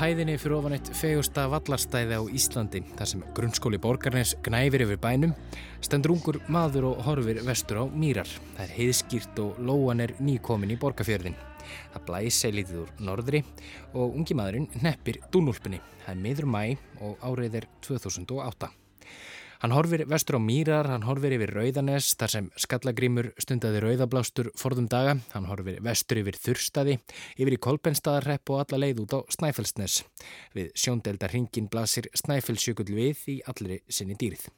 hæðinni fyrir ofan eitt fegusta vallarstæði á Íslandi, þar sem grunnskóli borgarnes gnæfir yfir bænum, stendur ungur maður og horfir vestur á mýrar. Það er heiðskýrt og lóan er nýkomin í borgarfjörðin. Það blæs lítið úr norðri og ungi maðurinn neppir dúnúlpunni. Það er miður mæ og árið er 2008. Hann horfir vestur á Mýrar, hann horfir yfir Rauðanes, þar sem skallagrímur stundaði rauðablástur forðum daga, hann horfir vestur yfir Þurstaði, yfir í Kolbenstaðarrepp og alla leið út á Snæfellsnes. Við sjóndelda hringin blasir Snæfellsjökull við í allri sinni dýrið.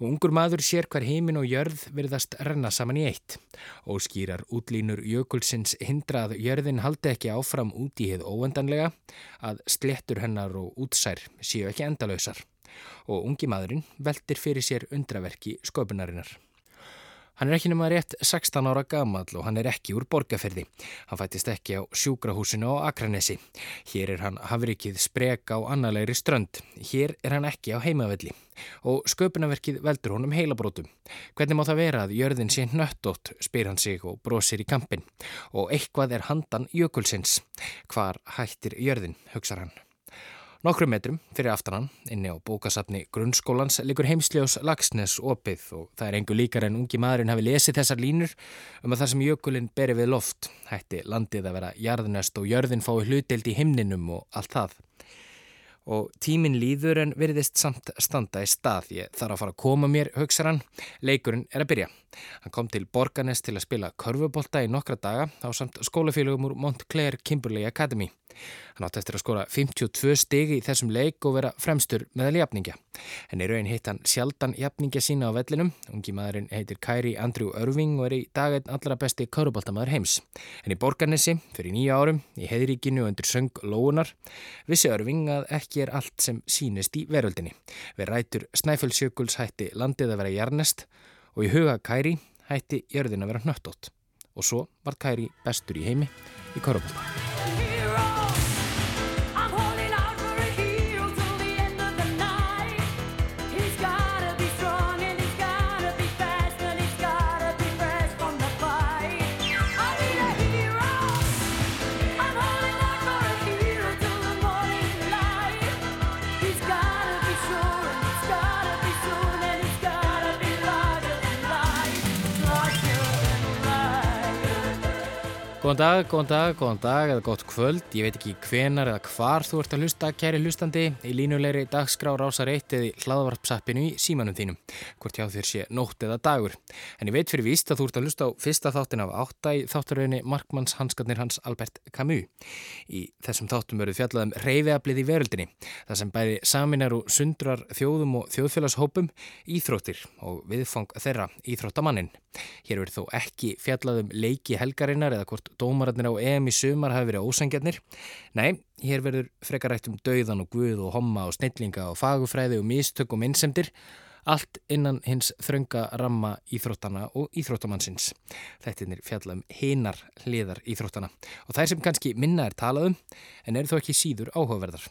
Og ungur maður sér hver heimin og jörð virðast renna saman í eitt. Og skýrar útlínur jökulsins hindra að jörðin haldi ekki áfram út í heið óendanlega, að slettur hennar og útsær séu ekki endalösar og ungi maðurinn veldir fyrir sér undraverki sköpunarinnar. Hann er ekki nema rétt 16 ára gamall og hann er ekki úr borgarferði. Hann fættist ekki á sjúkrahúsinu á Akranesi. Hér er hann hafrikið sprek á annalegri strönd. Hér er hann ekki á heimavelli. Og sköpunarverkið veldur honum heilabrótum. Hvernig má það vera að jörðin sé nöttótt, spyr hann sig og brosir í kampin. Og eitthvað er handan jökulsins. Hvar hættir jörðin, hugsa hann. Nokkrum metrum fyrir aftanan inni á bókasafni grunnskólans likur heimsljós Lagsnes opið og það er engu líkar en ungi maðurinn hafi lesið þessar línur um að það sem jökulinn beri við loft hætti landið að vera jarðnest og jörðin fái hlutild í himninum og allt það. Og tímin líður en veriðist samt standa í stað. Ég þarf að fara að koma mér, hugsa hann. Leikurinn er að byrja. Hann kom til Borganes til að spila körfubólta í nokkra daga á samt skólafélögum úr Montclair Kimberley Academy. Hann átti eftir að skora 52 stigi í þessum leik og vera fremstur meðal jafningja. En í raun hitt hann sjaldan jafningja sína á vellinum. Ungi maðurinn heitir Kairi Andrew Irving og er í daginn allra besti körubóltamæður heims. En í Borganesi, fyrir nýja árum, í heiðríkinu og undir söng lóunar, vissi Irving að ekki er allt sem sínist í veröldinni. Við rætur Snæfellsjökuls hætti landið að vera jarnest og í huga Kairi hætti jörðin að vera hnöttótt. Og svo var Kairi bestur í heimi í körubólta. Góðan dag, góðan dag, góðan dag eða gott kvöld. Ég veit ekki hvenar eða hvar þú ert að hlusta, kæri hlustandi, í línulegri dagskrá rásar eitt eða í hlaðvarpsappinu í símanum þínum, hvort hjá þér sé nótt eða dagur. En ég veit fyrir víst að þú ert að hlusta á fyrsta þáttin af átta í þáttaröðinni Markmanns Hanskarnir hans Albert Camus. Í þessum þáttum verður fjallað um reyfiablið í veröldinni, það sem bæði saminar og sundrar þjóðum og þjóðfélagshópum, dómararnir á EM í sumar hafi verið ósangjarnir. Nei, hér verður frekarætt um dauðan og guð og homma og snillinga og fagufræði og mistök og minnsemdir. Allt innan hins þrönga ramma íþróttana og íþróttamannsins. Þetta er fjallað um hinar hliðar íþróttana. Og þær sem kannski minna er talað um, en eru þó ekki síður áhugaverðar.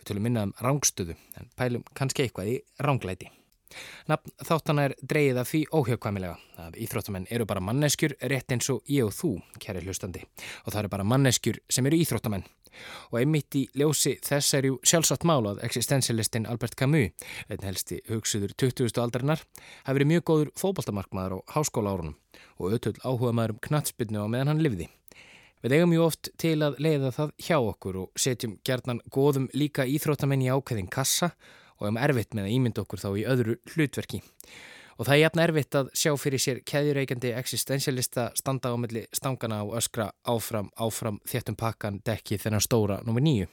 Við tölum minna um rángstöðu, en pælum kannski eitthvað í ránglæti. Nafn þáttana er dreigið af því óhjökvæmilega að íþróttamenn eru bara manneskjur rétt eins og ég og þú, kæri hlustandi og það eru bara manneskjur sem eru íþróttamenn og einmitt í ljósi þess er jú sjálfsagt mál að existensialistin Albert Camus, einn helsti hugsuður 20. aldarinnar, hafi verið mjög góður fótballtamarkmaður á háskóla árunum og auðvöld áhuga maður um knatsbyrnu á meðan hann livði. Við eigum jú oft til að leiða það hjá okkur og setjum gerðnan góðum líka íþróttamenn í ákveðin kassa og um erfitt með að ímynda okkur þá í öðru hlutverki. Og það er jafn erfitt að sjá fyrir sér keðjureikandi existensialista standa á melli stangana og öskra áfram, áfram þéttum pakkan dekki þennan stóra nr. 9.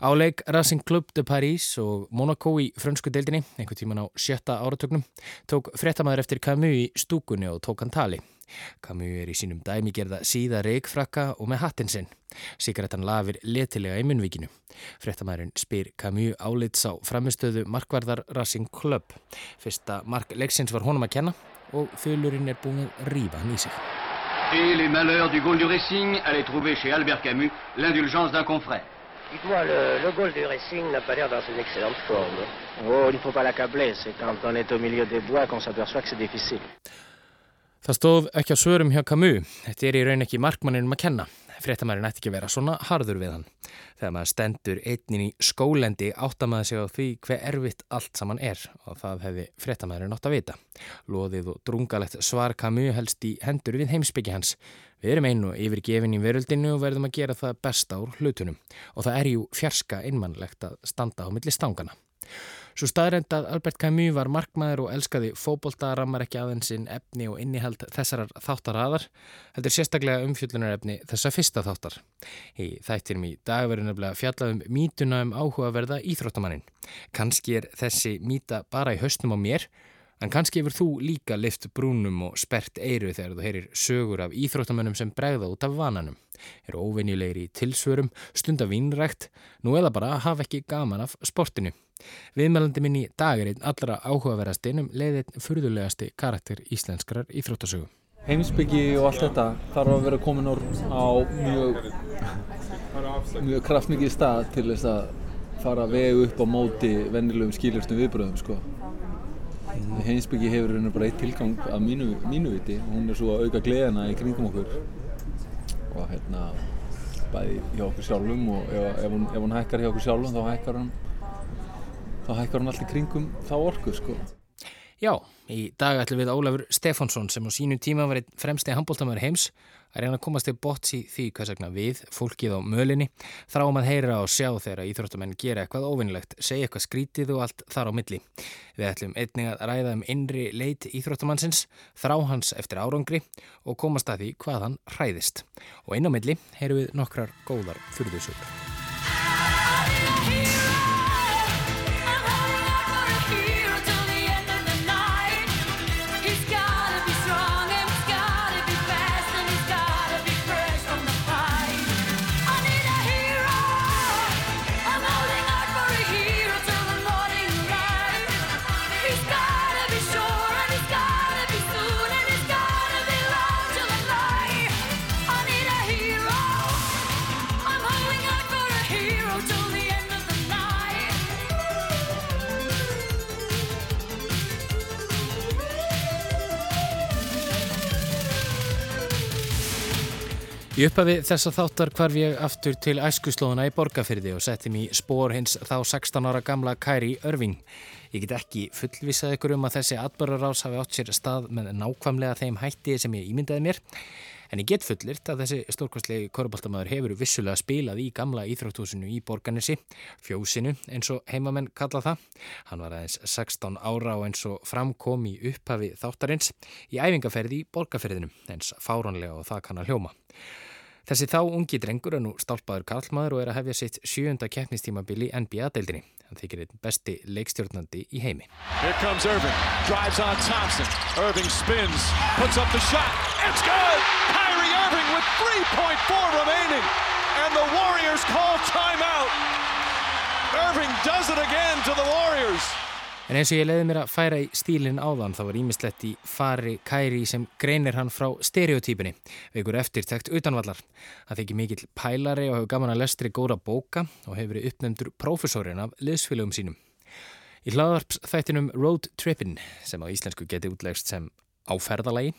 Áleik Racing Club de Paris og Monaco í frönsku deildinni, einhver tíman á sjötta áratögnum, tók frettamæður eftir Camus í stúkunni og tók hann tali. Camus er í sínum dæmi gerða síða reikfrakka og með hattinn sinn. Sigarettan lafir letilega í munvíkinu. Frettamæðurinn spyr Camus álits á framistöðu markvarðar Racing Club. Fyrsta mark leiksins var honum að kenna og þulurinn er búin að rífa hann í sig. Et les malheurs du goal du Racing allaient trouver chez Albert Camus l'indulgence d'un confrère. Dites-moi, le, le goal du Racing n'a pas l'air dans une excellente forme. Oh, il ne faut pas l'accabler. C'est quand on est au milieu des bois qu'on s'aperçoit que c'est difficile. Það stóð ekki á svörum hjá Camus. Þetta er í raun ekki markmanninum að kenna. Fréttamærin ætti ekki að vera svona harður við hann. Þegar maður stendur einnin í skólendi áttamæði sig á því hver erfitt allt saman er og það hefði fréttamærin átt að vita. Lóðið og drungalegt svar Camus helst í hendur við heimsbyggi hans. Við erum einu yfirgefin í veröldinu og verðum að gera það besta úr hlutunum og það er jú fjarska einmannlegt að standa á milli stangana. Svo staðrænt að Albert Camus var markmaður og elskaði fóbolta rammar ekki aðeinsinn efni og innihald þessarar þáttaraðar. Þetta er sérstaklega umfjöllunarefni þessa fyrsta þáttar. Í þættinum í dag verður nefnilega fjallað um mítuna um áhugaverða íþróttamannin. Kanski er þessi míta bara í haustum á mér, en kannski hefur þú líka lift brúnum og spert eiru þegar þú heyrir sögur af íþróttamönnum sem bregða út af vananum. Er óvenjulegri í tilsvörum, stunda vínrækt, nú eða bara hafa ekki gaman af sportinu. Viðmælandi minn í dag einn allra áhugaverðastinn um leiðin furðulegasti karakter íslenskrar íþróttasögu. Heimsbyggi og allt þetta þarf að vera komin úr á mjög, mjög kraftmikið stað til þess að fara að vega upp á móti vennilegum skilurstum viðbröðum sko. Heimsbyggi hefur henni bara eitt tilgang að mínu, mínu viti og hún er svo að auka gleðina í kringum okkur og hérna bæði hjá okkur sjálfum og ef, ef, hún, ef hún hækkar hjá okkur sjálfum þá hækkar hún þá hækkar hún allt í kringum þá orku sko. Já, í dag ætlum við Ólafur Stefánsson sem á sínu tíma var einn fremsti handbóltamöður heims að reyna að komast til bots í því hvað sagna við, fólkið á mölinni, þráum að heyra og sjá þegar íþróttamenn gera eitthvað óvinnilegt, segja eitthvað skrítið og allt þar á milli. Við ætlum einnig að ræða um innri leit íþróttamannsins, þrá hans eftir árangri og komast að því hvað hann hræðist. Og inn á milli heyrum við nokkrar góðar fyrðusögur. Í upphafi þessa þáttar hvarf ég aftur til æskuslóðuna í Borgafyrði og setti mér í spór hins þá 16 ára gamla Kæri Örving. Ég get ekki fullvisað ykkur um að þessi atbörðarás hafi átt sér stað með nákvæmlega þeim hætti sem ég ímyndaði mér. En ég get fullirt að þessi stórkostlegi korfbaltamæður hefur vissulega spilað í gamla íþróttúsinu í Borganissi, fjósinu eins og heimamenn kalla það. Hann var aðeins 16 ára og eins og framkom í upphafi þáttarins í æfingaferði í Borgaferðinu, eins fáránlega og það kann að hljóma. Þessi þá ungi drengur er nú stálpaður karlmaður og er að hefja sitt sjöunda keppnistímabil í NBA-deildinni. Hann þykir einn besti leikstjórnandi í heimi. Here comes Irving. Drives on Thompson. Irving spins. Puts up the shot. It's good! Kyrie Irving with 3.4 remaining. And the Warriors call timeout. Irving does it again. En eins og ég leiði mér að færa í stílinn áðan þá var ímislegt í fari Kæri sem greinir hann frá stereotypunni, veikur eftirtækt utanvallar. Hann þykir mikill pælari og hefur gaman að lestri góra bóka og hefur verið uppnefndur prófessorinn af liðsfélögum sínum. Í hlaðarps þættinum Road Trippin, sem á íslensku geti útlegst sem áferðalagi,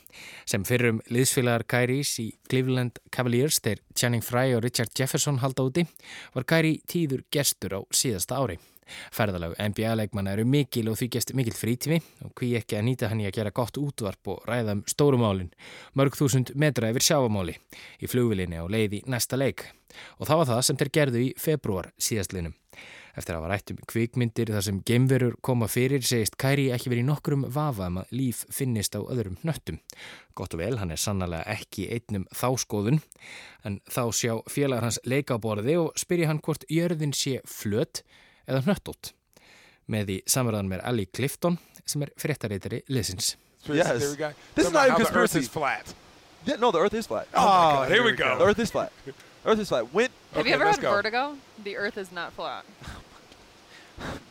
sem fyrrum liðsfélagar Kæris í Cleveland Cavaliers þegar Channing Frye og Richard Jefferson halda úti, var Kæri tíður gestur á síðasta ári. Ferðalag NBA-leikmanna eru mikil og því gest mikil frítífi og hví ekki að nýta hann í að gera gott útvarp og ræða um stórumálin, mörg þúsund metra yfir sjáamáli í flugvilinni á leið í næsta leik. Og það var það sem þeir gerðu í februar síðastlinum. Eftir að hafa rætt um kvikmyndir þar sem geimverur koma fyrir segist Kæri ekki verið nokkrum vafa um að líf finnist á öðrum nöttum. Gott og vel, hann er sannlega ekki einnum þá skoðun, en þá sjá félagar hans leika á borði og spyrja hann hvort jörðin sé flött eða hnöttótt. Með í samverðan með Ali Clifton sem er fréttareitari liðsins. Yes. There we go. This is Somehow not the a Earth conspiracy. is flat. Yeah, no, the Earth is flat. Oh, my God, here we The go. Earth is flat. Earth is flat. When Have Okay, you ever let's had go. vertigo? The earth is not flat.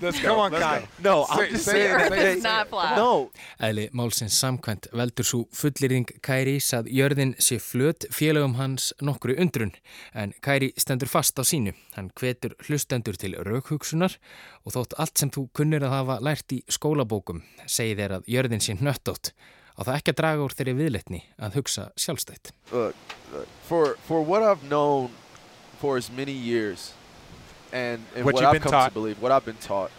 Let's go. Come on, Let's Kai. go. No, Say- I'm just say saying it, that say It's not flat. No, Eðli málsins samkvæmt veldur svo fullýring Kærís að jörðin sé flöt félögum hans nokkru undrun en Kæri stendur fast á sínu. Hann hvetur hlustendur til raukhugsunar og þótt allt sem þú kunnir að hafa lært í skólabókum segi þér að jörðin sé nöttótt og það ekki að draga úr þeirri viðletni að hugsa sjálfstætt. look, look, for for what I've known for as many years, and, and What what, I've come taught. to believe, what I've been taught,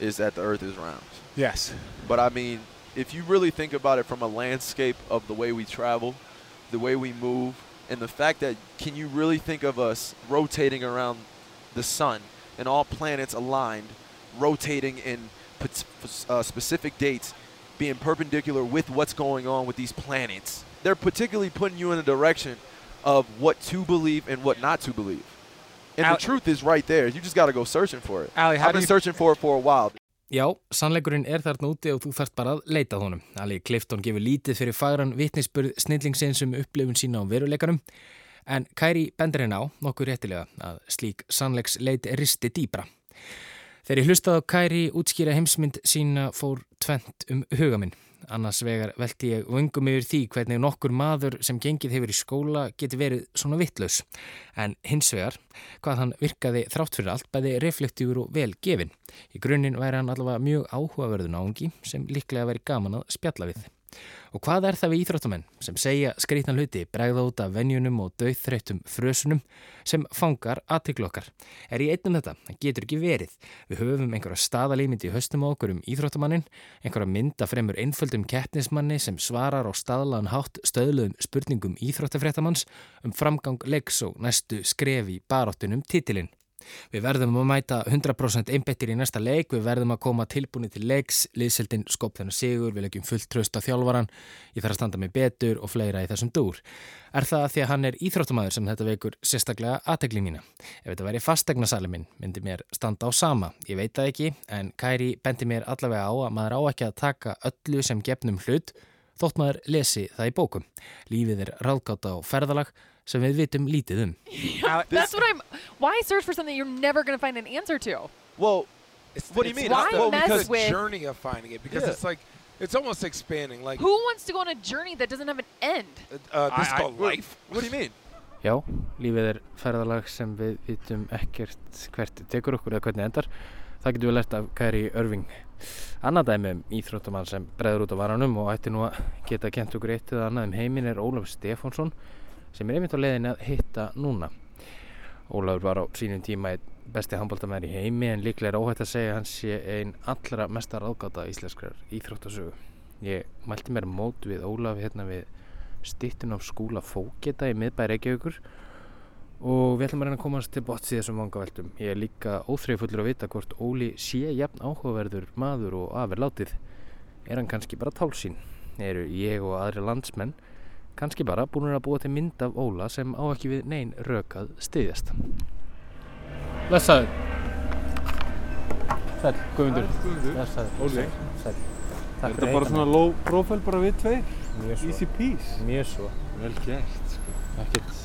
is that the Earth is round. Yes. But I mean, if you really think about it from a landscape of the way we travel, the way we move, and the fact that can you really think of us rotating around the sun and all planets aligned, rotating in uh, specific dates, being perpendicular with what's going on with these planets? They're particularly putting you in a direction of what to believe and what not to believe. And Al- the truth is right there. You just got to go searching for it. Ali, how I've been you searching for it for a while. Já, sannleikurinn er þarna úti og þú þarft bara að leita honum. Ali Clifton gefur lítið fyrir fagran vitnisspurð snillingsins um upplifun sína á veruleikanum en Kæri bendur henn á, nokkuð réttilega, að slík sannleiks leit risti dýbra. Þegar ég hlustaði á Kæri útskýra heimsmynd sína fór tvent um hugaminn. Annars vegar velti ég vöngum yfir því hvernig nokkur maður sem gengið hefur í skóla geti verið svona vittlaus. En hins vegar, hvað hann virkaði þrátt fyrir allt bæði reflektífur og vel gefin. Í grunninn væri hann allavega mjög áhugaverðu náungi sem líklega væri gaman að spjalla við. Og hvað er það við íþróttamenn sem segja skrítna hluti, bregða út af venjunum og döðþreytum frösunum sem fangar aðtiklokkar? Er í einnum þetta? Það getur ekki verið. Við höfum einhverja staðalímynd í höstum á okkur um íþróttamannin, einhverja mynda fremur einföldum keppnismanni sem svarar á staðlaðan hátt stöðluðum spurningum íþróttafréttamanns um framgang leiks og næstu skref í baráttunum titilinn. Við verðum að mæta 100% einbettir í næsta leik, við verðum að koma tilbúinni til leiks, liðseldin skop þennan sigur, við leggjum fullt tröst á þjálfaran, ég þarf að standa mig betur og fleira í þessum dúr. Er það að því að hann er íþróttumæður sem þetta veikur sérstaklega aðtegli mína? Ef þetta væri fastegnasalið minn, myndi mér standa á sama. Ég veit það ekki, en Kæri bendi mér allavega á að maður á ekki að taka öllu sem gefnum hlut, þótt maður lesi það í bókum. Lífið er ráðgáta og ferðalag sem við vitum lítið um. That's what I'm. Why search for something you're never going to find an answer to? Well, It's, What do you mean? Why Well, mess because with- the journey of finding it because Yeah. it's like it's almost expanding. Like Who wants to go on a journey that doesn't have an end? uh, this is I- I- called life. what do you mean? Já, lífið er ferðalag sem við vitum ekkert hvert tekur okkur eða hvernig endar. Það getur við lært af Kæri Örving. Annað dæmi um íþróttamann sem breður út á varanum og ætti nú að geta kent okkur eitt eða annað um heiminn er Ólaf Stefánsson sem er einmitt á leiðinni að hitta núna. Ólafur var á sínum tíma besti handbóltamæður í heimi en líklega er óhætt að segja að hann sé einn allra mestar ágáta íslenskrar íþróttasögu. Ég mælti mér mót við Ólaf hérna við stittun af skúla fóketa í miðbæri Reykjavíkur og við ætlum að reyna að komast til botts í þessum vangaveltum. Ég er líka óþreyfullur að vita hvort Óli sé jafn áhugaverður maður og afir látið. Er hann kannski bara tálsín? Eru ég og aðri landsmenn kannski bara búin að búa til mynd af Óla sem á ekki við neyn rökað styðjast. Blessaður. Sæl, Guðmundur. Blessaður. Óli. Sæl. Er þetta bara svona low profile bara við tveir? Mjög svo. Easy peasy. Mjög svo. Vel gert, sko. Ekkert,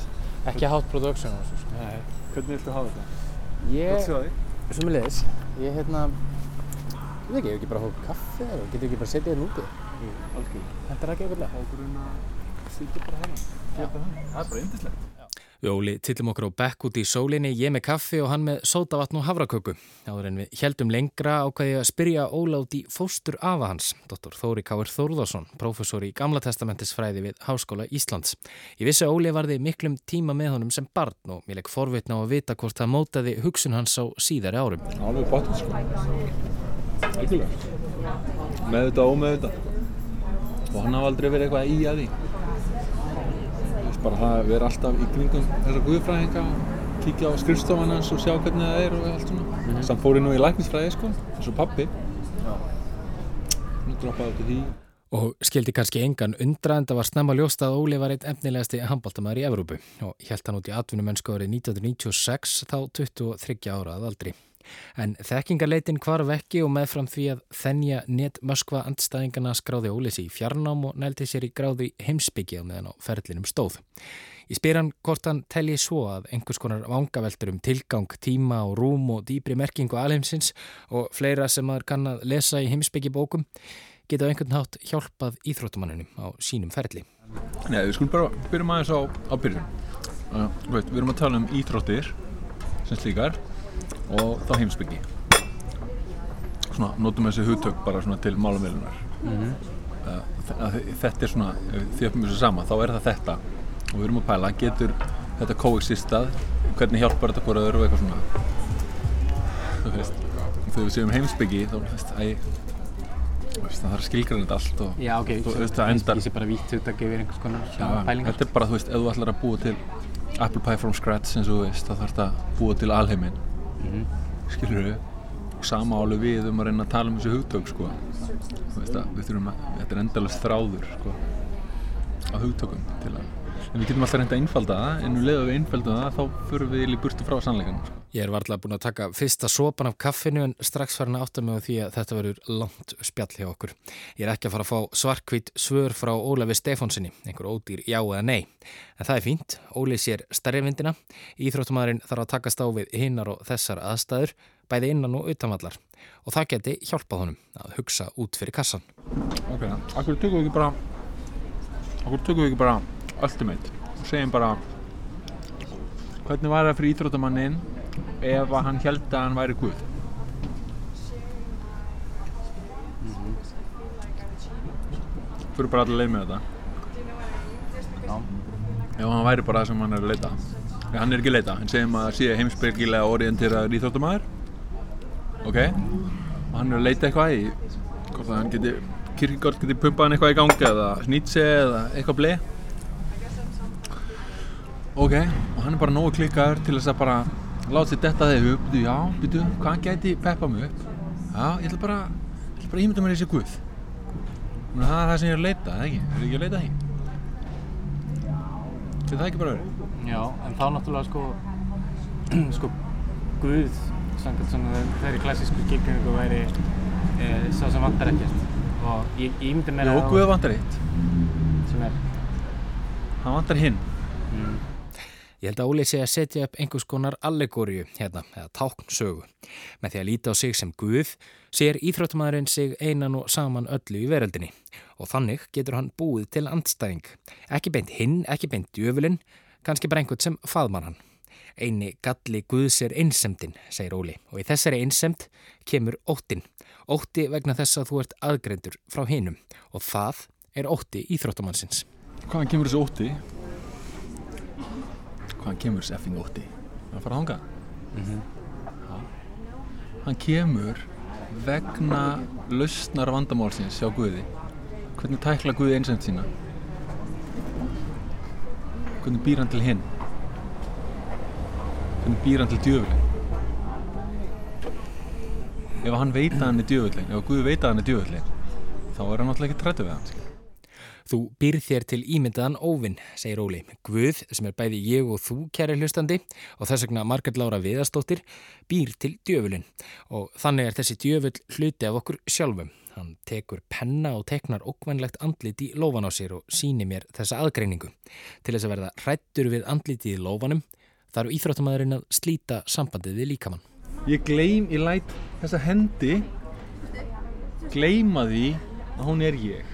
ekki hátt production á þessu. sko. Nei. Hvernig viltu hafa þetta? Ég, Gott sjá þig. Sumulegis, ég hérna, ég veit ekki, ég hef ekki bara hótt kaffi eða getur ekki bara setið hérna úti. Algjörlega. Þetta er ekki eitthvað. Sitja bara hérna. Geta það. Það er bara yndislegt. Við Óli tillum okkur á bekk út í sólinni, ég með kaffi og hann með sótavatn og havraköku. Áður en við heldum lengra ákveði að spyrja Óla út í fóstur afa hans, dr. Þóri Káir Þórðarsson, prófessor í Gamla testamentisfræði við Háskóla Íslands. Ég vissi að Óli varði miklum tíma með honum sem barn og mér legg forvitna á að vita hvort það mótaði hugsun hans á síðari árum. Alveg bort, sko. Algjörlega. Með þetta og með þetta. Og hann hafa aldrei verið eitthvað í að því. Bara það vera alltaf í kringum þessa guðfræðinga kíkja á skrifstofan hans og sjá hvernig það er og allt svona. Samt fór ég nú í læknisfræði, sko, eins og pappi. Nú droppaði út í því. Og skildi kannski engan undra en það var snemma ljóst að Óli var einn efnilegasti handbóltamæður í Evrópu og hjælt hann út í atvinnumennsku árið 1996 þá 23 ára að aldri. En þekkingarleitin hvarf ekki og meðfram því að þennja net Moskva andstæðingana skráði Ólis í fjarnám og nældi sér í gráði heimsbyggja meðan á ferlinum stóð. Ég spyr hann hvort hann telji svo að einhvers konar vangaveltur um tilgang, tíma og rúm og dýbri merkingu alheimsins og fleira sem maður kann að lesa í heimsbyggi bókum geta á einhvern hátt hjálpað íþróttumanninum á sínum ferli. Nei, við skulum bara byrjum aðeins á, á byrjun. Uh, veit, við erum að tala um íþróttir sem slíkar og þá heimsbyggi. Svona, notum þessi hugtök bara svona til málumvelunar. Mhm. uh, þetta er svona, því að þessu sama, þá er það þetta og við erum að pæla, getur þetta coexistað, hvernig hjálpar þetta hvora öðru eitthvað svona þú veist, þegar við séum heimsbyggi þá, veist, æ veist, það þarf þetta allt og Já, ok, þú veist, það endar Ég sé bara vítt hugtak yfir einhvers konar svona pælingar þetta er bara, þú veist, ef þú ætlar að búa til apple pie from scratch eins og þú veist, þá þarf þetta búa til alheiminn Mhm. skilur við sama álega við um að reyna að tala um þessu hugtök sko. að þurfum þetta er endalast þráður sko, á hugtökum að en við getum alltaf reynda að einfalda það en um leið að við einfaldum það þá förum við í burtu frá sannleikanum sko. Ég er varlega búin að taka fyrsta sopan af kaffinu en strax farin að átta mig á því að þetta verður langt spjall hjá okkur. Ég er ekki að fara að fá svarkvít svör frá Ólafi Stefánsinni, einhver ódýr já eða nei. En það er fínt, Óli sér stærri myndina, íþróttumæðurinn þarf að takast á við hinnar og þessar aðstæður, bæði innan og utanvallar. Og það geti hjálpað honum að hugsa út fyrir kassan. Ok, akkur tökum við ekki bara akkur tökum við ekki bara ultimate og segjum bara hvernig var það fyrir íþróttamannin ef hann held að hann væri guð. Fyrir bara allir leið með þetta. Já. ef hann væri bara það sem hann er að leita. Nei, hann er ekki að leita, hann segjum að sé heimsbyrgilega orienteraður íþróttamaður ok? Og hann er að leita eitthvað í hvort að hann geti Kierkegaard geti pumpað hann eitthvað í gangi eða Nietzsche eða eitthvað blei. Ok, og hann er bara nógu klikkaður til þess að bara láta sér detta þegar upp býtu, já, býtu, hvað gæti peppa mig upp já, ég ætla bara ég ætla bara að ímynda mér þessi guð að það er það sem ég er að leita, eða ekki? Er ég ekki að leita því? Getur það ekki bara verið? Já, en þá náttúrulega sko sko Guð samkvæmt svona þeirri klassísku skilgjöningu væri e, sá sem vantar ekkert og ég, ég myndi mér að Guð vantar eitt sem er Hann vantar hinn mm, Ég held að Óli sé að setja upp einhvers konar allegóriu hérna, eða táknsögu. Með því að líta á sig sem Guð sér íþróttumæðurinn sig einan og saman öllu í veröldinni og þannig getur hann búið til andstæðing. Ekki beint hinn, ekki beint djöfulinn, kannski bara einhvern sem faðmann hann. Eini galli Guðs er einsemdin, segir Óli, og í þessari einsemd kemur óttin. Ótti vegna þess að þú ert aðgreindur frá hinnum og það er ótti íþróttumannsins. Hvaðan kemur þessi ótti? Hvaðan kemur þessi effing ótti? Það fara að hanga Já. Hann kemur vegna lausnar vandamálsins hjá Guði Hvernig tækla Guði einsemd sína? Hvernig býr hann til hinn? Hvernig býr hann til djöfulinn? Ef hann veit að hann er djöfullin, ef Guð veit að hann er djöfullin þá er hann náttúrulega ekki trættu við hann. Þú býrð þér til ímyndaðan óvinn, segir Óli. Guð, sem er bæði ég og þú, kæri hlustandi, og þess vegna Margret Lára Viðarstóttir, býr til djöfulinn. Og þannig er þessi djöfull hluti af okkur sjálfum. Hann tekur penna og teknar okkvænlegt andlit í lófan á sér og síni mér þessa aðgreiningu. Til þess að verða hrættur við andlitið í lófanum, þarf íþróttumæðurinn að slíta sambandið við líkamann. Ég gleym, ég læt þessa hendi gleyma því að hún er ég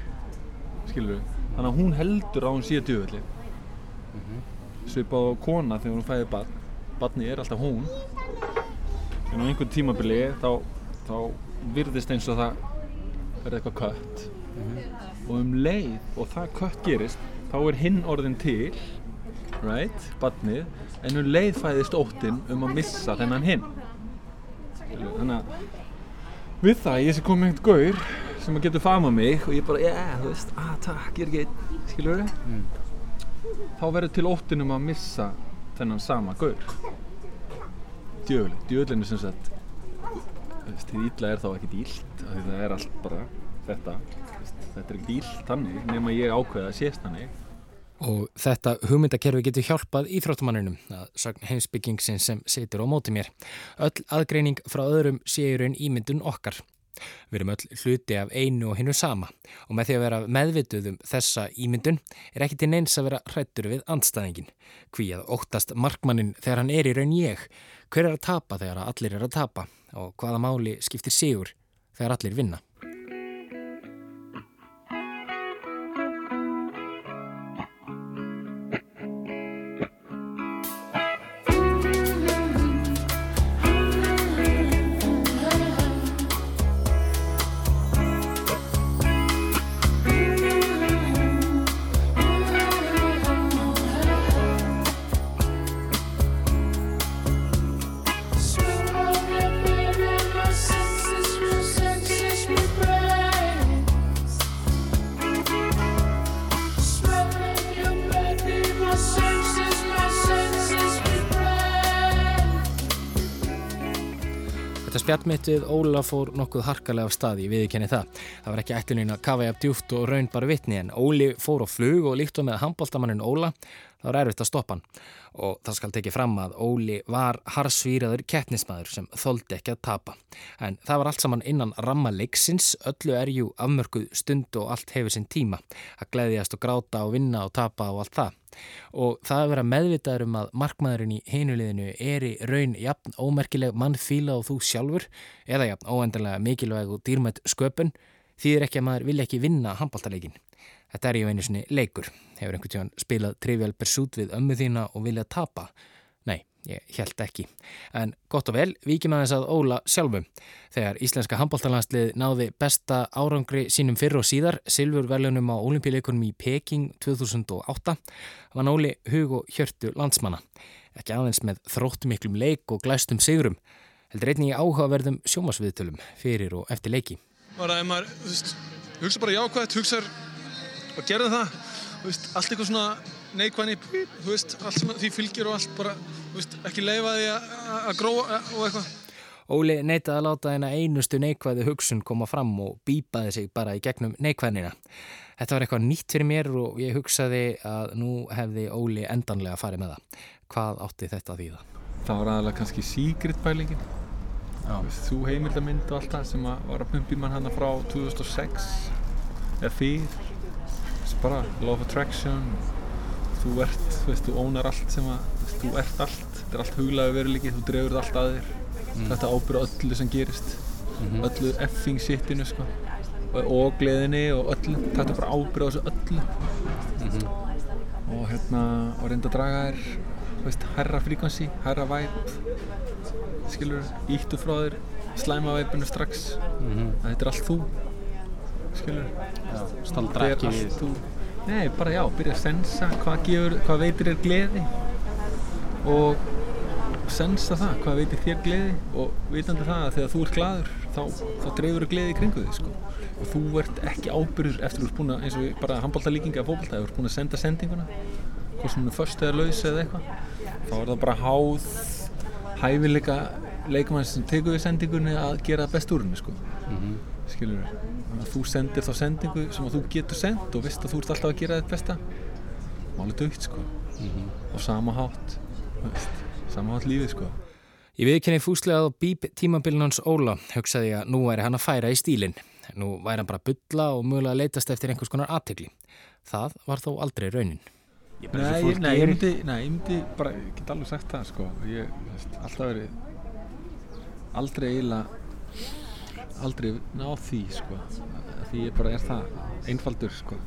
skilur við, þannig að hún heldur að hún sé djöfulli svipað á kona þegar hún fæði barn. Barni er alltaf hún. En á einhvern tímabili þá, þá virðist eins og það verði eitthvað kött. Og um leið og það kött gerist þá er hinn orðin til right, barnið. En um leið fæðist óttinn um að missa þennan hinn. Þannig að við það ég sé komið einhvern gaur sem að getur fama mig og ég bara, já, yeah, þú veist, ah, takk, ég er ekki skilur við Mm. þá verður til óttin um að missa þennan sama gaur djöfull, djöfullin er sem sagt þú veist, því illa er þá ekki dýlt af því það er allt bara þetta veist, þetta er ekki dýlt þannig nema ég ákveða að sést þannig Og þetta hugmyndakerfi getur hjálpað íþróttumanninum að sagn heimsbyggingsin sem situr á móti mér. Öll aðgreining frá öðrum séur en ímyndun okkar. Við erum öll hluti af einu og hinnu sama og með því að vera meðvituð um þessa ímyndun er ekki til neins að vera hrættur við andstæðingin. Hví að óttast markmannin þegar hann er í raun ég, hver er að tapa þegar allir er að tapa og hvaða máli skiptir sigur þegar allir vinna. Við Óla fór nokkuð harkalega af staði, ég viðkenni það. Það var ekki ætlunin að kafa ég af djúft og raun bara vitni en Óli fór á flug og líkt og með handbóltamannin Óla, það var erfitt að stoppa hann. Og það skal tekið fram að Óli var harsvíraður keppnismæður sem þóldi ekki að tapa. En það var allt saman innan ramma leiksins, öllu er jú afmörkuð stund og allt hefur sinn tíma. Að gleðjast og gráta og vinna og tapa og allt það. Og það að vera meðvitaður um að markmaðurinn í heinuliðinu er í raun jafn ómerkileg mannfíla og þú sjálfur eða jafn óendanlega mikilvæg og dýrmætt sköpun þýðir ekki að maður vilja ekki vinna handbóltaleikin. Þetta er ju einu sinni leikur. Hefur einhvern tíðan spilað Trivial Pursuit við ömmu þína og vilja tapa? Nei, ég held ekki. En gott og vel, vikið maður þess að Óla sjálfum. Þegar íslenska handbóltalandslið náði besta árangri sínum fyrr og síðar, Silfur verðlunum á olimpíuleikunum í Peking 2008, var Óli hug og hjörtu landsmanna. Ekki aðeins með þróttumiklum leik og glæstum sigurum, heldur einnig í áhugaverðum sjómasviðtölum fyrir og eftir leiki. bara ef maður, þú veist, hugsa bara jákvæmt, hugsa og gerða það, veist, allt eitthvað svona neikvæðni, þú veist, allt sem því fylgir og allt bara, þú veist, ekki leifa því að að gróa og eitthvað. Óli neitaði að láta hennar einustu neikvæðu hugsun koma fram og bípaði sig bara í gegnum neikvæðnina. Þetta var eitthvað nýtt fyrir mér og ég hugsaði að nú hefði Óli endanlega farið með það. Hvað átti þetta að þýða? Það var aðalega kannski secret pælingin. Veist, þú heimildamind og allt það sem að var að pumpi mann hana frá 2006 eða fyrr. Bara law of attraction. Þú ert, þú veist, þú ónar allt sem að, þú, veist, þú ert allt. Þetta er allt huglaðu veruleiki, þú drefur þetta allt að þér. Þetta ábyrða öllu sem gerist. Öllu effing shitinu, sko. Og, og gleðinni og öllu. Þetta bara ábyrða þessu öllu. Og hérna, og reynda að draga þér, veist, herra frequency, herra vibe skilur, íttu frá þér slæma veipinu strax að þetta er allt þú skilur staldra er ekki við. þú nei, bara já, byrja að sensa hvað, gefur, hvað veitir þér gleði og sensa það, hvað veitir þér gleði og vitandi það að þegar þú ert gladur þá, þá dreifur þú gleði í kringu þig sko. og þú ert ekki ábyrður eftir þú ert búin að, eins og bara handbólta líkinga af fókbalta, þú ert búin að senda sendinguna hvort sem hún er först eða laus eða eitthvað þá er það bara háð hæfileika leikumann sem tekur við sendingunni að gera best úr henni sko. Mhm. Skilur við þú sendir þá sendingu sem að þú getur sendt og veist að þú ert alltaf að gera þetta besta máli dögt sko og sama hátt þú veist, sama hátt lífið sko Ég viðkenni fúslega á bíp tímabilin hans Óla, hugsaði ég að nú væri hann að færa í stílinn. Nú væri hann bara að bulla og mögulega að leitast eftir einhvers konar aðtegli. Það var þó aldrei raunin. Nei, ég, nei, ég myndi, nei, ég myndi bara, ég get alveg sagt það sko ég, veist, alltaf verið aldrei eiginlega aldrei náð því sko. Því ég bara er það einfaldur sko.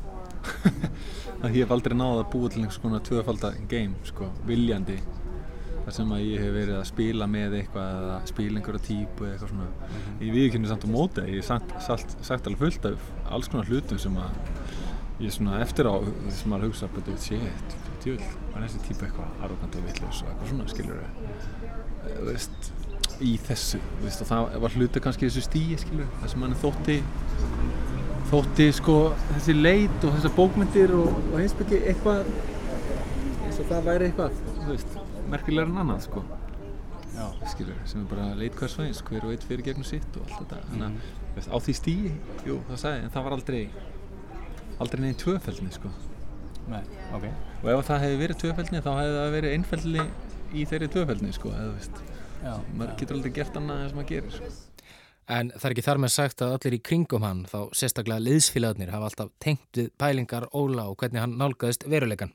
Að ég hef aldrei náð að búa til einhvers konar tvöfaldar game sko, viljandi. Þar sem að ég hef verið að spila með eitthvað eða spila einhverja típu eða eitthvað svona. Ég viðkynni samt á móti ég hef sagt, sagt, sagt alveg fullt af alls konar hlutum sem að ég svona eftir á þess að maður hugsa betur, shit, djúl, var þessi típa eitthvað arrogant og vitlaus og eitthvað svona skilur þú veist í þessu, veist, og það var hluti kannski þessu stíi, skilur, það sem mann þótti þótti sko þessi leit og þessar bókmyndir og, og heimsbyggi eitthvað eins og það væri eitthvað, þú veist merkilegar en annað, sko. Já. skilur, sem er bara leit hvers veginn hver og eitt fyrir gegnum sitt og allt þetta. Þannig að, þú veist, á því stíi, jú, það sagði en það var aldrei aldrei neginn tvöfældni, sko Nei, ok. og ef það hefði verið tvöfældni þá hefði það verið einfældni í þeirri tvöfældni, sko, eða þú veist Já, maður getur aldrei gert annað en sem maður gerir, sko En það er ekki þar með sagt að allir í kringum hann, þá sérstaklega liðsfélagarnir, hafa alltaf tengt við pælingar Óla og hvernig hann nálgæðist veruleikan.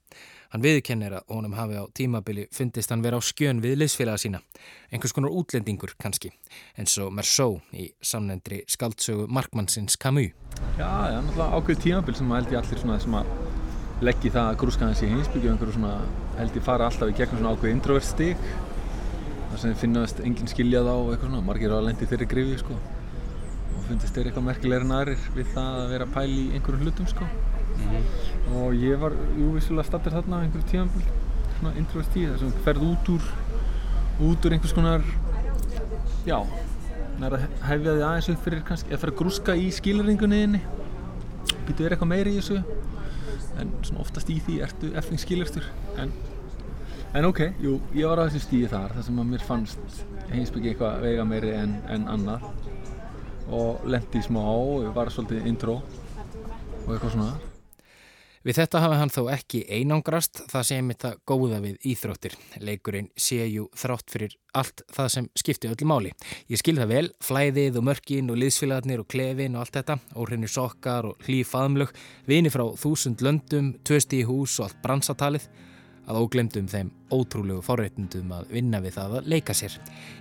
Hann viðkennir að honum hafi á tímabili fundist hann vera á skjön við liðsfélaga sína. Einhvers konar útlendingur kannski, eins og Mersó í samnendri skaldsögu Markmannsins Camus. Já, það er náttúrulega ákveð tímabil sem held ég allir svona sem að leggja í það að grúska hans í heimsbyggju og einhverju svona held ég fara alltaf í gegnum svona ákveð introvert stig. Þar sem finnast enginn skilja þá og eitthvað svona, margir á að lendi þeirri grifi sko. Og fundist þeir eitthvað merkilegri en aðrir við það að vera að pæla í einhverjum hlutum sko. Og ég var, jú, vissulega stattur þarna á einhverju tímabil svona introvert stig þar sem ferð út úr út úr einhvers konar já, nær að hefja þig aðeins upp fyrir kannski, eða fara að grúska í skilringunniðinni býtu verið eitthvað meiri í þessu? En svona oftast í því ertu effing skilurstur en, en ok, jú, ég var á þessu stíði þar þar sem að mér fannst heimsbyggi eitthvað veiga meiri en, en annað. Og lendi í smá og var svolítið intro og eitthvað svona Við þetta hafi hann þó ekki einangrast, það sé mitt að góða við íþróttir. Leikurinn sé jú þrátt fyrir allt það sem skipti öllu máli. Ég skil það vel, flæðið og mörkin og liðsfélagarnir og klefin og allt þetta, óhreinir sokkar og hlýf faðumlög, vini frá þúsund löndum, tvösti í hús og allt bransatalið, að óglemdum þeim ótrúlegu forréttundum að vinna við það að leika sér.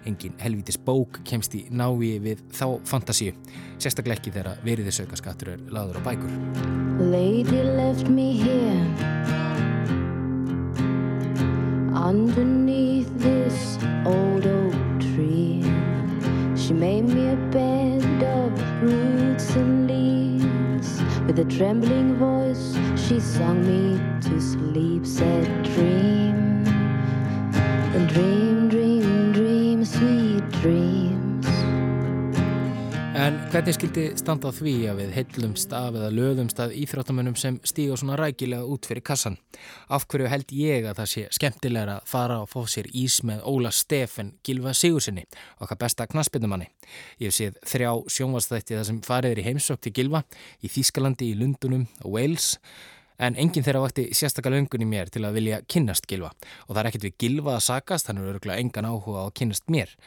Engin helvítis bók kemst í návi við þá fantasíu, sérstaklega ekki þegar veriðisaukaskattur er laður á bækur. Lady left me here underneath this old oak tree. She made me a bed of roots and leaves. With a trembling voice, she sung me to sleep. Said, Dream, dream, dream, dream, sweet dreams. En hvernig skildi standa því að við heillumst af eða löðumst að íþróttamönnum sem stíga svona rækilega út fyrir kassan? Af hverju held ég að það sé skemmtilegra að fara og fá sér ís með Óla Steffen Gilva Sigursinni, okkar besta knaspinnumanni? Ég hef séð þrjá sjónvastætti það sem fariður í heimsók til Gilva í Þýskalandi, í Lundunum og Wales en enginn þeirra vakti sérstaklega löngun í mér til að vilja kynnast Gilva og það er ekkert við Gilva að sakast, hann er örgulega engan áhuga á að kynnast mér.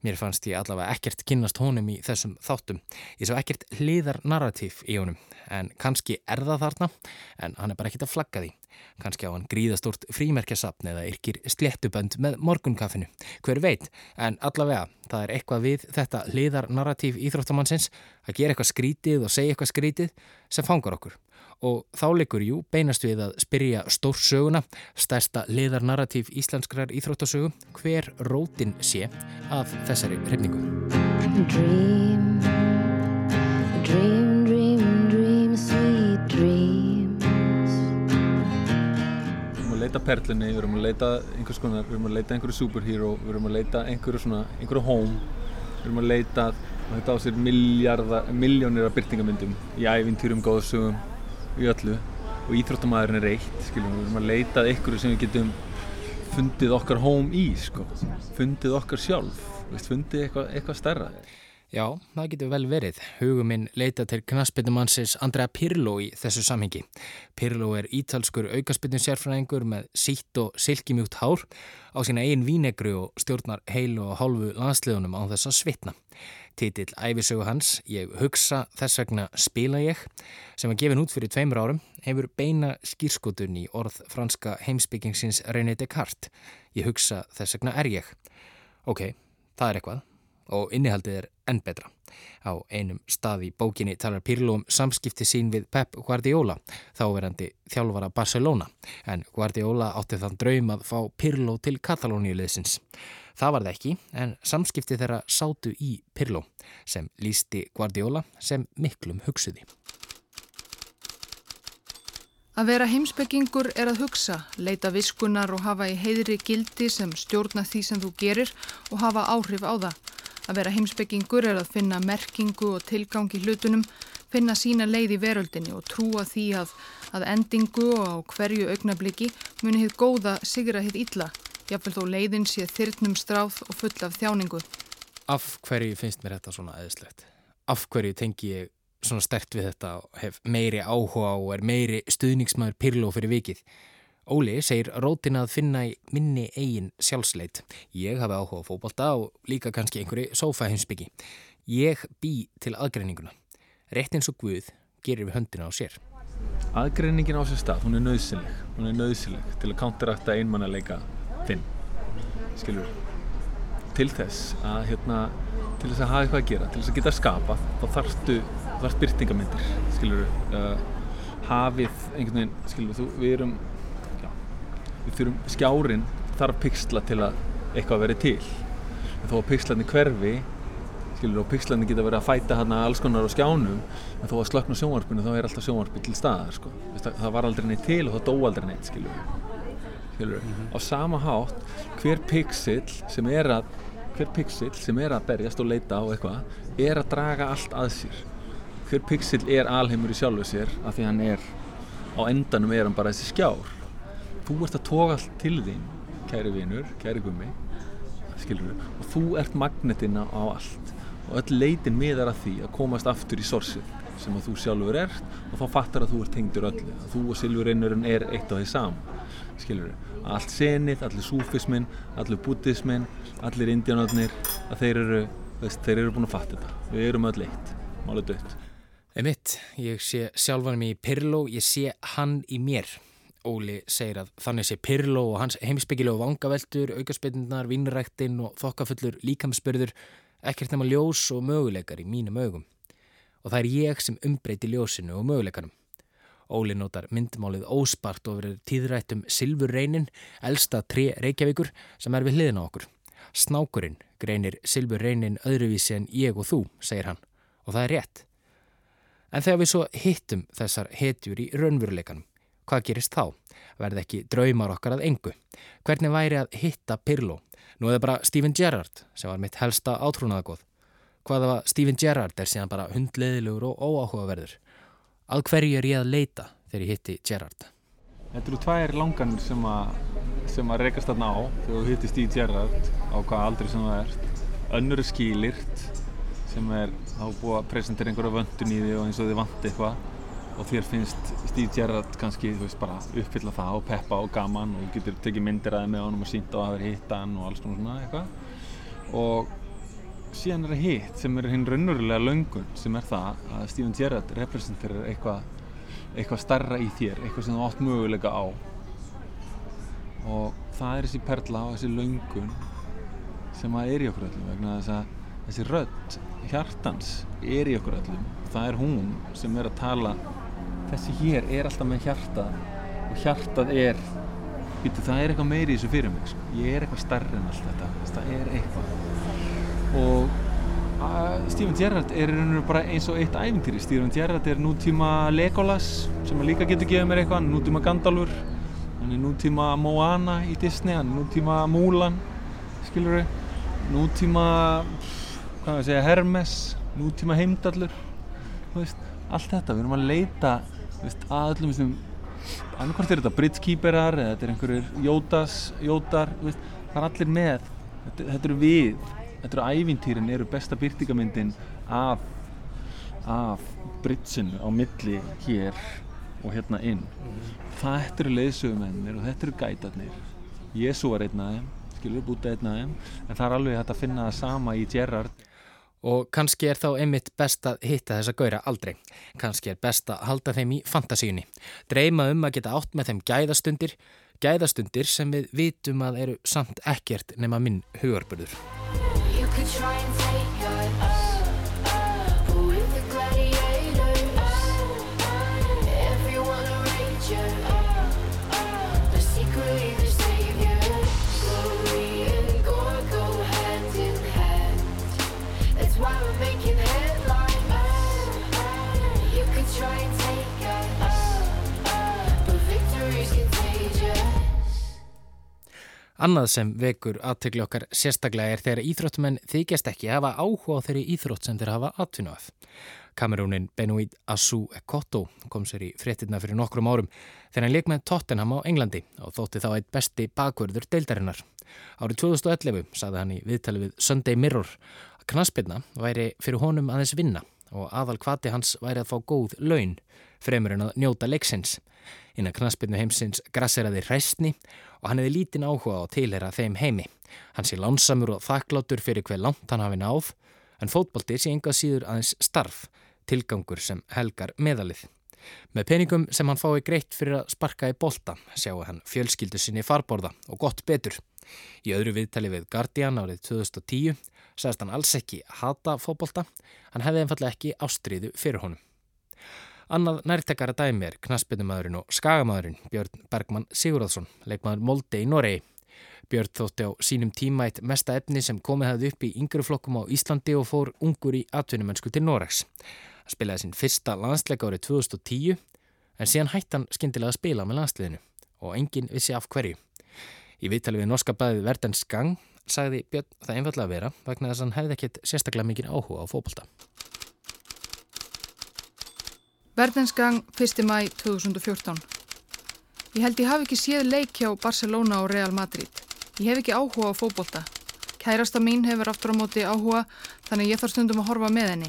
Mér fannst ég allavega ekkert kynnast honum í þessum þáttum. Ég sá ekkert hliðar narratív í honum, en kannski er það þarna, en hann er bara ekkert að flagga því. Kannski á hann gríðastort frímerkjasapn eða yrkir sléttubönd með morgunkaffinu. Hver veit, en allavega, það er eitthvað við þetta hliðar narratív íþróttamannsins að gera eitthvað skrítið og segja eitthvað skrítið sem fangar okkur og þá leikur jú beinast við að spyrja stórsöguna, stærsta liðarnarratív íslenskrar íþróttasögu, hver rótin sé af þessari hrefningu. Dream, dream, dream, dream, sweet dreams. Við erum að leita perlunni, við erum að leita einhvers konar, við erum að leita einhverju superhero, við erum að leita einhverju svona, einhverju home, við erum að leita, þetta á sér miljónir af byrtingamyndum í ævintýrum, góðsögum, í öllu og íþróttamæðurinn er eitt, skiljum, við erum að leita að einhverju sem við getum fundið okkar home í, sko, fundið okkar sjálf, fundið eitthvað, eitthvað stærra. Já, það getur vel verið. Hugum minn leita til knaspinnumannsins Andrea Pirlo í þessu samhengi. Pirlo er ítalskur aukaspinnum sérfræðingur með sítt og silkimjúkt hár á sína eigin vínegru og stjórnar heilu og hálfu landsliðunum á þess að svitna. Titill æfisögu hans, Ég hugsa þess vegna spila ég, sem var gefin út fyrir tveimur árum, hefur beina skýrskotun í orð franska heimsbyggingsins René Descartes. Ég hugsa þess vegna er ég. Ok, það er eitthvað og innihaldið er enn betra. Á einum stað í bókinni talar Pirlo um samskipti sín við Pep Guardiola, þáverandi þjálfara Barcelona, en Guardiola átti þann draum að fá Pirlo til Katalóniuleðsins. Það var það ekki, en samskipti þeirra sátu í Pirlo, sem lísti Guardiola sem miklum hugsuði. Að vera heimsbyggingur er að hugsa, leita viskunar og hafa í heiðri gildi sem stjórna því sem þú gerir og hafa áhrif á það. Að vera heimsbyggingur er að finna merkingu og tilgang í hlutunum, finna sína leið í veröldinni og trúa því að, að endingu og á hverju augnabliki muni hitt góða sigra hitt illa, jáfnvel þó leiðin sé þyrnum stráð og full af þjáningu. Af hverju finnst mér þetta svona eðislegt? Af hverju tengi ég svona stert við þetta og hef meiri áhuga og er meiri stuðningsmaður Pirlo fyrir vikið? Óli segir rótin að finna í minni eigin sjálfsleit. Ég hafi áhuga á fókbalta og líka kannski einhverju sófaheimsbyggi. Ég bý til aðgreininguna. Rétt eins og Guð gerir við höndina á sér. Aðgreiningin á sér stað, hún er nöðsynleg. Hún er nöðsynleg til að counterakta einmannaleika þinn. Skilur Til þess að, hérna, til þess að hafa eitthvað að gera, til þess að geta skapað, þá þarftu, þarf byrtingamindir, skilur uh, hafið einhvern veginn, skilur þú, við erum, við þurfum, skjárin þarf pixla til að eitthvað veri til. En þó að pixlarnir hverfi, skilur, og pixlarnir geta verið að fæta hérna alls konar á skjánum, en þó að slökna sjónvarpinu þá er alltaf sjónvarpi til staðar, sko. Það, var aldrei neitt til og það dó aldrei neitt, skilur skilur á sama hátt hver pixel sem er að hver pixel sem er að berjast og leita á eitthvað er að draga allt að sér hver pixel er alheimur í sjálfu sér af því hann er á endanum er hann bara þessi skjár þú ert að toga allt til þín kæri vinur, kæri gummi skilur og þú ert magnetina á allt. Og öll leitin miðar að því að komast aftur í sorsið sem að þú sjálfur ert og þá fattar að þú ert tengdur öllu að þú og silfurinnurinn er eitt og því sam skilur allt senið, allir súfismin allir buddhismin, allir indjánarnir að þeir eru, veist, þeir eru búin að fatta þetta. Við erum öll eitt, málega dött. Emitt, ég sé sjálfan mig í Pirlo, ég sé hann í mér. Óli segir að þannig sé Pirlo og hans heimsbyggilegu vangaveltur, aukarspillunar, vinnræktinn og þokkafullur líkamspörður ekkert nema ljós og möguleikar í mínum augum. Og það er ég sem umbreyti ljósinu og möguleikanum. Óli notar myndmálið óspart og verður tíðrætt um Silfurreinin, elsta tre Reykjavíkur sem er við hliðina okkur. Snákurinn greinir Silfurreinin öðruvísi en ég og þú, segir hann. Og það er rétt. En þegar við svo hittum þessar hetjur í raunveruleikanum, hvað gerist þá? Verði ekki draumar okkar að engu? Hvernig væri að hitta Pirlo? Nú er það bara Steven Gerrard sem var mitt helsta átrúnaðagóð. Hvað ef að Steven Gerrard er síðan bara hundleðilegur og óáhugaverður? Að hverju er ég að leita þegar ég hitti Gerrard? Þetta eru tvær langanir sem að, sem að rekast þarna á þegar þú hittist í Gerrard á hvað aldrei sem það ert. Önnur er skýlirt sem er þá búið að presentera einhverja vöndun í því og eins og þið vant eitthvað og þér finnst Steve Gerrard kannski, þú veist, bara uppfylla það og peppa og gaman og getur tekið myndir að það með honum og sínt á að vera hitta hann og alls svona eitthvað. Og síðan er það hitt sem er hinn raunverulega löngun sem er það að Steven Gerrard representerar eitthvað eitthvað starra í þér, eitthvað sem þú átt möguleika á. Og það er þessi perla og þessi löngun sem að er í okkur öllum vegna þess að þessi rödd hjartans er í okkur öllum. Það er hún sem er að tala þessi hér er alltaf með hjarta og hjartað er býtu, það er eitthvað meiri í þessu fyrir mig sko. ég er eitthvað starri en allt þetta. Það er eitthvað. Og að, Steven Gerrard er bara eins og eitt æfintýri Steven Gerrard er nútíma Legolas sem líka getur gefið mér eitthvað. Nútíma Gandalfur nútíma Moana í Disney nútíma Mulan skilur við nútíma segja, Hermes nútíma heimdallur allt þetta, við erum að leita veist, að öllum þessum annarkvæmt er þetta bridgekeeperar eða þetta er einhverjir jótas, jótar veist, það er allir með. Þetta, þetta eru við, þetta eru ævintýrin eru besta byrtingamyndin af af bridgeinu á milli hér og hérna inn. Þetta eru leiðsögumennir og þetta eru gætarnir. Jésu var einn af þeim skilur bútið einn af þeim en það er alveg hægt að finna það sama í Gerrard Og kannski er þá einmitt best að hitta þessa gauðra aldrei. Kannski er best að halda þeim í fantasíunni. Dreima um að geta átt með þeim gæðastundir, gæðastundir sem við vitum að eru samt ekkert nema minn hugarburður. Annað sem vekur aðtökli okkar sérstaklega er þegar íþróttumenn þykjast ekki hafa áhuga á þeirri íþrótt sem þeir hafa af. Kamerúnin Benoit Assou Ekotto kom sér í fréttina fyrir nokkrum árum þegar hann leik með Tottenham á Englandi og þótti þá eitt besti bakverður deildarinnar. Árið 2011 saði hann í viðtali við Sunday Mirror að knaspirna væri fyrir honum aðeins vinna og aðal kvati hans væri að fá góð laun fremur en að njóta leiksins. Innan knaspirnu heimsins grasseraði hræstni og hann hefði lítinn áhuga á að tilhera þeim heimi. Hann sé lánsamur og þakklátur fyrir hver langt hann hafi náð en fótbolti sé engað síður aðeins starf, tilgangur sem helgar meðalið. Með peningum sem hann fái greitt fyrir að sparka í bolta sjáu hann fjölskyldu sinni farborða og gott betur. Í öðru viðtali við Guardian árið 2010 sagðist hann alls ekki hata fótbolta, hann hefði einfallega ekki ástriðu fyrir honum. Annað nærtekara dæmi er knaspinumæðurinn og skagamæðurinn Björn Bergmann Sigurðarsson, leikmaður Molde í Noregi. Björn þótti á sínum tíma eitt mesta efni sem komið hafði upp í yngru flokkum á Íslandi og fór ungur í atvinnumönsku til Noregs. Hann spilaði sín fyrsta landsleika árið 2010 en síðan hætti hann skindilega að spila með landsliðinu og enginn vissi af hverju. Í viðtali við norska bæðið Verdens gang sagði Björn það einfallega að vera vegna þess að hann hefði ekkert sérstaklega mikið áhuga á fókbalta. Verdensgang 1. mæ 2014 Ég held ég hafi ekki séð leik hjá Barcelona og Real Madrid. Ég hef ekki áhuga á fókbólta. Kærasta mín hefur aftur á móti áhuga þannig ég þarf stundum að horfa með henni.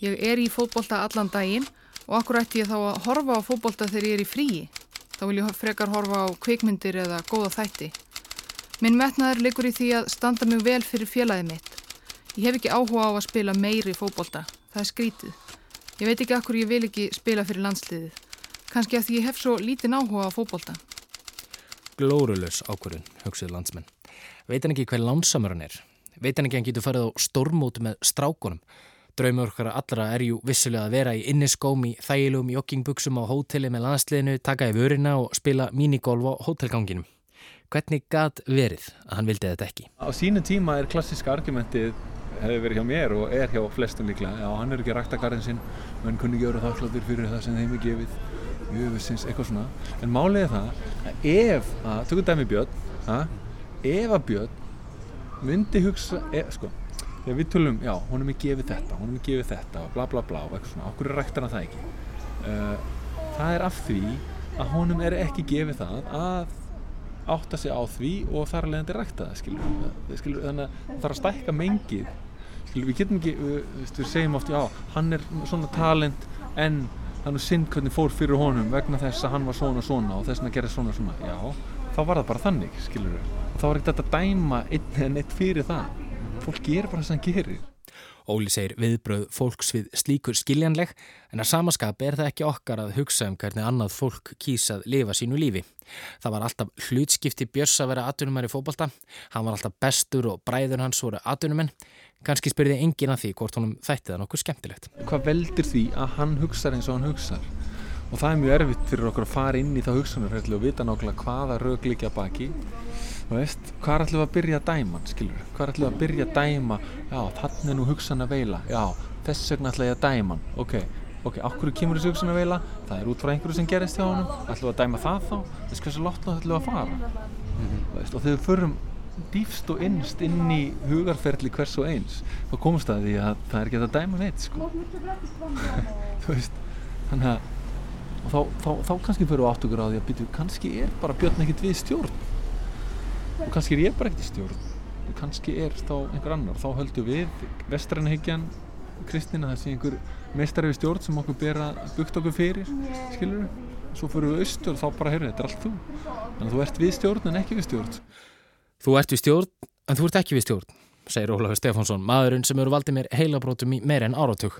Ég er í fókbólta allan daginn og akkur ætti ég þá að horfa á fókbólta þegar ég er í fríi. Þá vil ég frekar horfa á kvikmyndir eða góða þætti. Minn metnaður liggur í því að standa mjög vel fyrir félagið mitt. Ég hef ekki áhuga á að spila meiri fókbólta. Það er skrítið. Ég veit ekki akkur ég vil ekki spila fyrir landsliðið. Kanski að því ég hef svo lítinn áhuga á fókbólta. Glórulös ákvörðun, hugsuð landsmenn. Veit hann ekki hver lánsamur hann er? Veit hann ekki að hann getur farið á stormóti með strákonum? Draumur okkar allra er jú vissulega að vera í inniskóm í þægilegum joggingbuksum á hóteli með landsliðinu, taka í vörina og spila minigolf á hótelganginum. Hvernig gæt verið að hann vildi þetta ekki? Á sínu tíma er klassiska argumentið hefur verið hjá mér og er hjá flestum líklega. Já, hann er ekki að rækta garðin sinn, menn kunni ekki vera þakkláttir fyrir það sem þeim er gefið, jöfusins, eitthvað svona. En málið er það að ef, að, tökum dæmi Björn, að, ef að Björn myndi hugsa, e, sko, þegar við tölum, já, honum er gefið þetta, honum er gefið þetta og bla bla bla og eitthvað svona, okkur er ræktan að það ekki. Uh, það er af því að honum er ekki gefið það að átta sig á því og þar að leiðandi rækta það, skilur, skilur þannig að það þarf að stækka mengið við getum ekki, við, við segjum oft já, hann er svona talent en þannig synd hvernig fór fyrir honum vegna þess að hann var svona svona og þess að gera svona svona, já, þá var það bara þannig, skilur, og þá var ekkert að dæma einn en eitt fyrir það. Fólk gerir bara þess að hann gerir. Óli segir viðbröð fólks við slíkur skiljanleg en að samaskap er það ekki okkar að hugsa um hvernig annað fólk kýsað lifa sínu lífi. Það var alltaf hlutskipti Björns að vera atvinnumar í fókbalta, hann var alltaf bestur og bræður hans voru atvinnumenn. Kanski spyrði engin að því hvort honum þætti það nokkuð skemmtilegt. Hvað veldur því að hann hugsa eins og hann hugsa? Og það er mjög erfitt fyrir okkur að fara inn í þá hugsanarferðli og vita nákvæmlega hvaða raug líka baki. Veist, hvað er allir að byrja að dæma skilur, hvað er allir að byrja að dæma? Já, þannig er nú hugsan að veila já, þess vegna ætla ég að dæma ok, ok, okkur kemur þessu hugsan að veila það er út frá einhverju sem gerist hjá honum. Ætlum við að dæma það þá, þess hversu ætlum við að fara? Mm -hmm. veist, og þegar við förum dýfst og innst inn í hugarferðli hvers og eins þá komst það því að það er ekki að dæma neitt sko. þú veist þannig að þá, þá, þá kannski fyrir við áttugur á því að byrju, kannski er bara björn ekkert við stjórn. Og kannski er ég bara ekkert í stjórn. Og kannski er þá einhver annar. Þá höldum við vestrænahyggjan kristina þessi einhver meistari við stjórn sem okkur ber að bukta okkur fyrir skilur svo fyrir við austur og þá bara heyrðu þetta er allt þú. Að þú ert við stjórn en ekki við stjórn Þú ert við stjórn en þú ert ekki við stjórn segir Ólafur Stefánsson, maðurinn sem eru valdið mér heilabrótum í meir en áratug.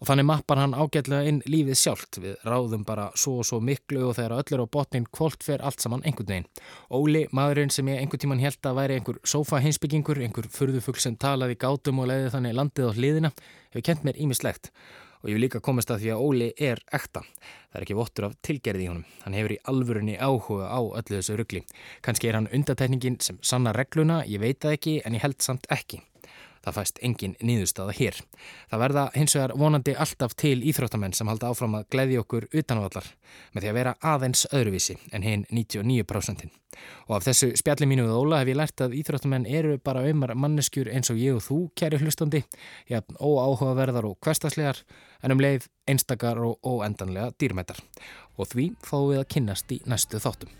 Og þannig mappar hann ágætlega inn lífið sjálft. Við ráðum bara svo og svo miklu og þegar öllur á botnin kvólt fer allt saman einhvern veginn. Óli, maðurinn sem ég einhvern tíman held að væri einhver sofa hinsbyggingur, einhver furðufugl sem talaði gátum og leiði þannig landið á hliðina hefur kent mér ímislegt og ég vil líka komast að því að Óli er ekta. Það er ekki vottur af tilgerði í honum. Hann hefur í alvörunni áhuga á öllu þessu ruggli. Kanski er hann undatekningin sem sanna regluna, ég veit það ekki en ég held samt ekki. Það fæst engin nýðustada hér. Það verða hins vegar vonandi alltaf til íþróttamenn sem halda áfram að gleyði okkur utanvallar með því að vera aðeins öðruvísi en hinn 99%. Og af þessu spjalli mínu við Óla hef ég lært að íþróttamenn eru bara umar manneskjur eins og ég og þú, kæri hlustandi, jafn óáhugaverðar og hverstaslegar en um leið einstakar og óendanlega dýrmættar. Og því fáum við að kynnast í næstu þáttum.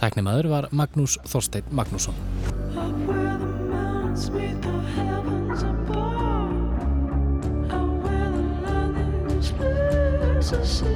Tæknimaður var Magnús Þorstein Magnússon. 是谁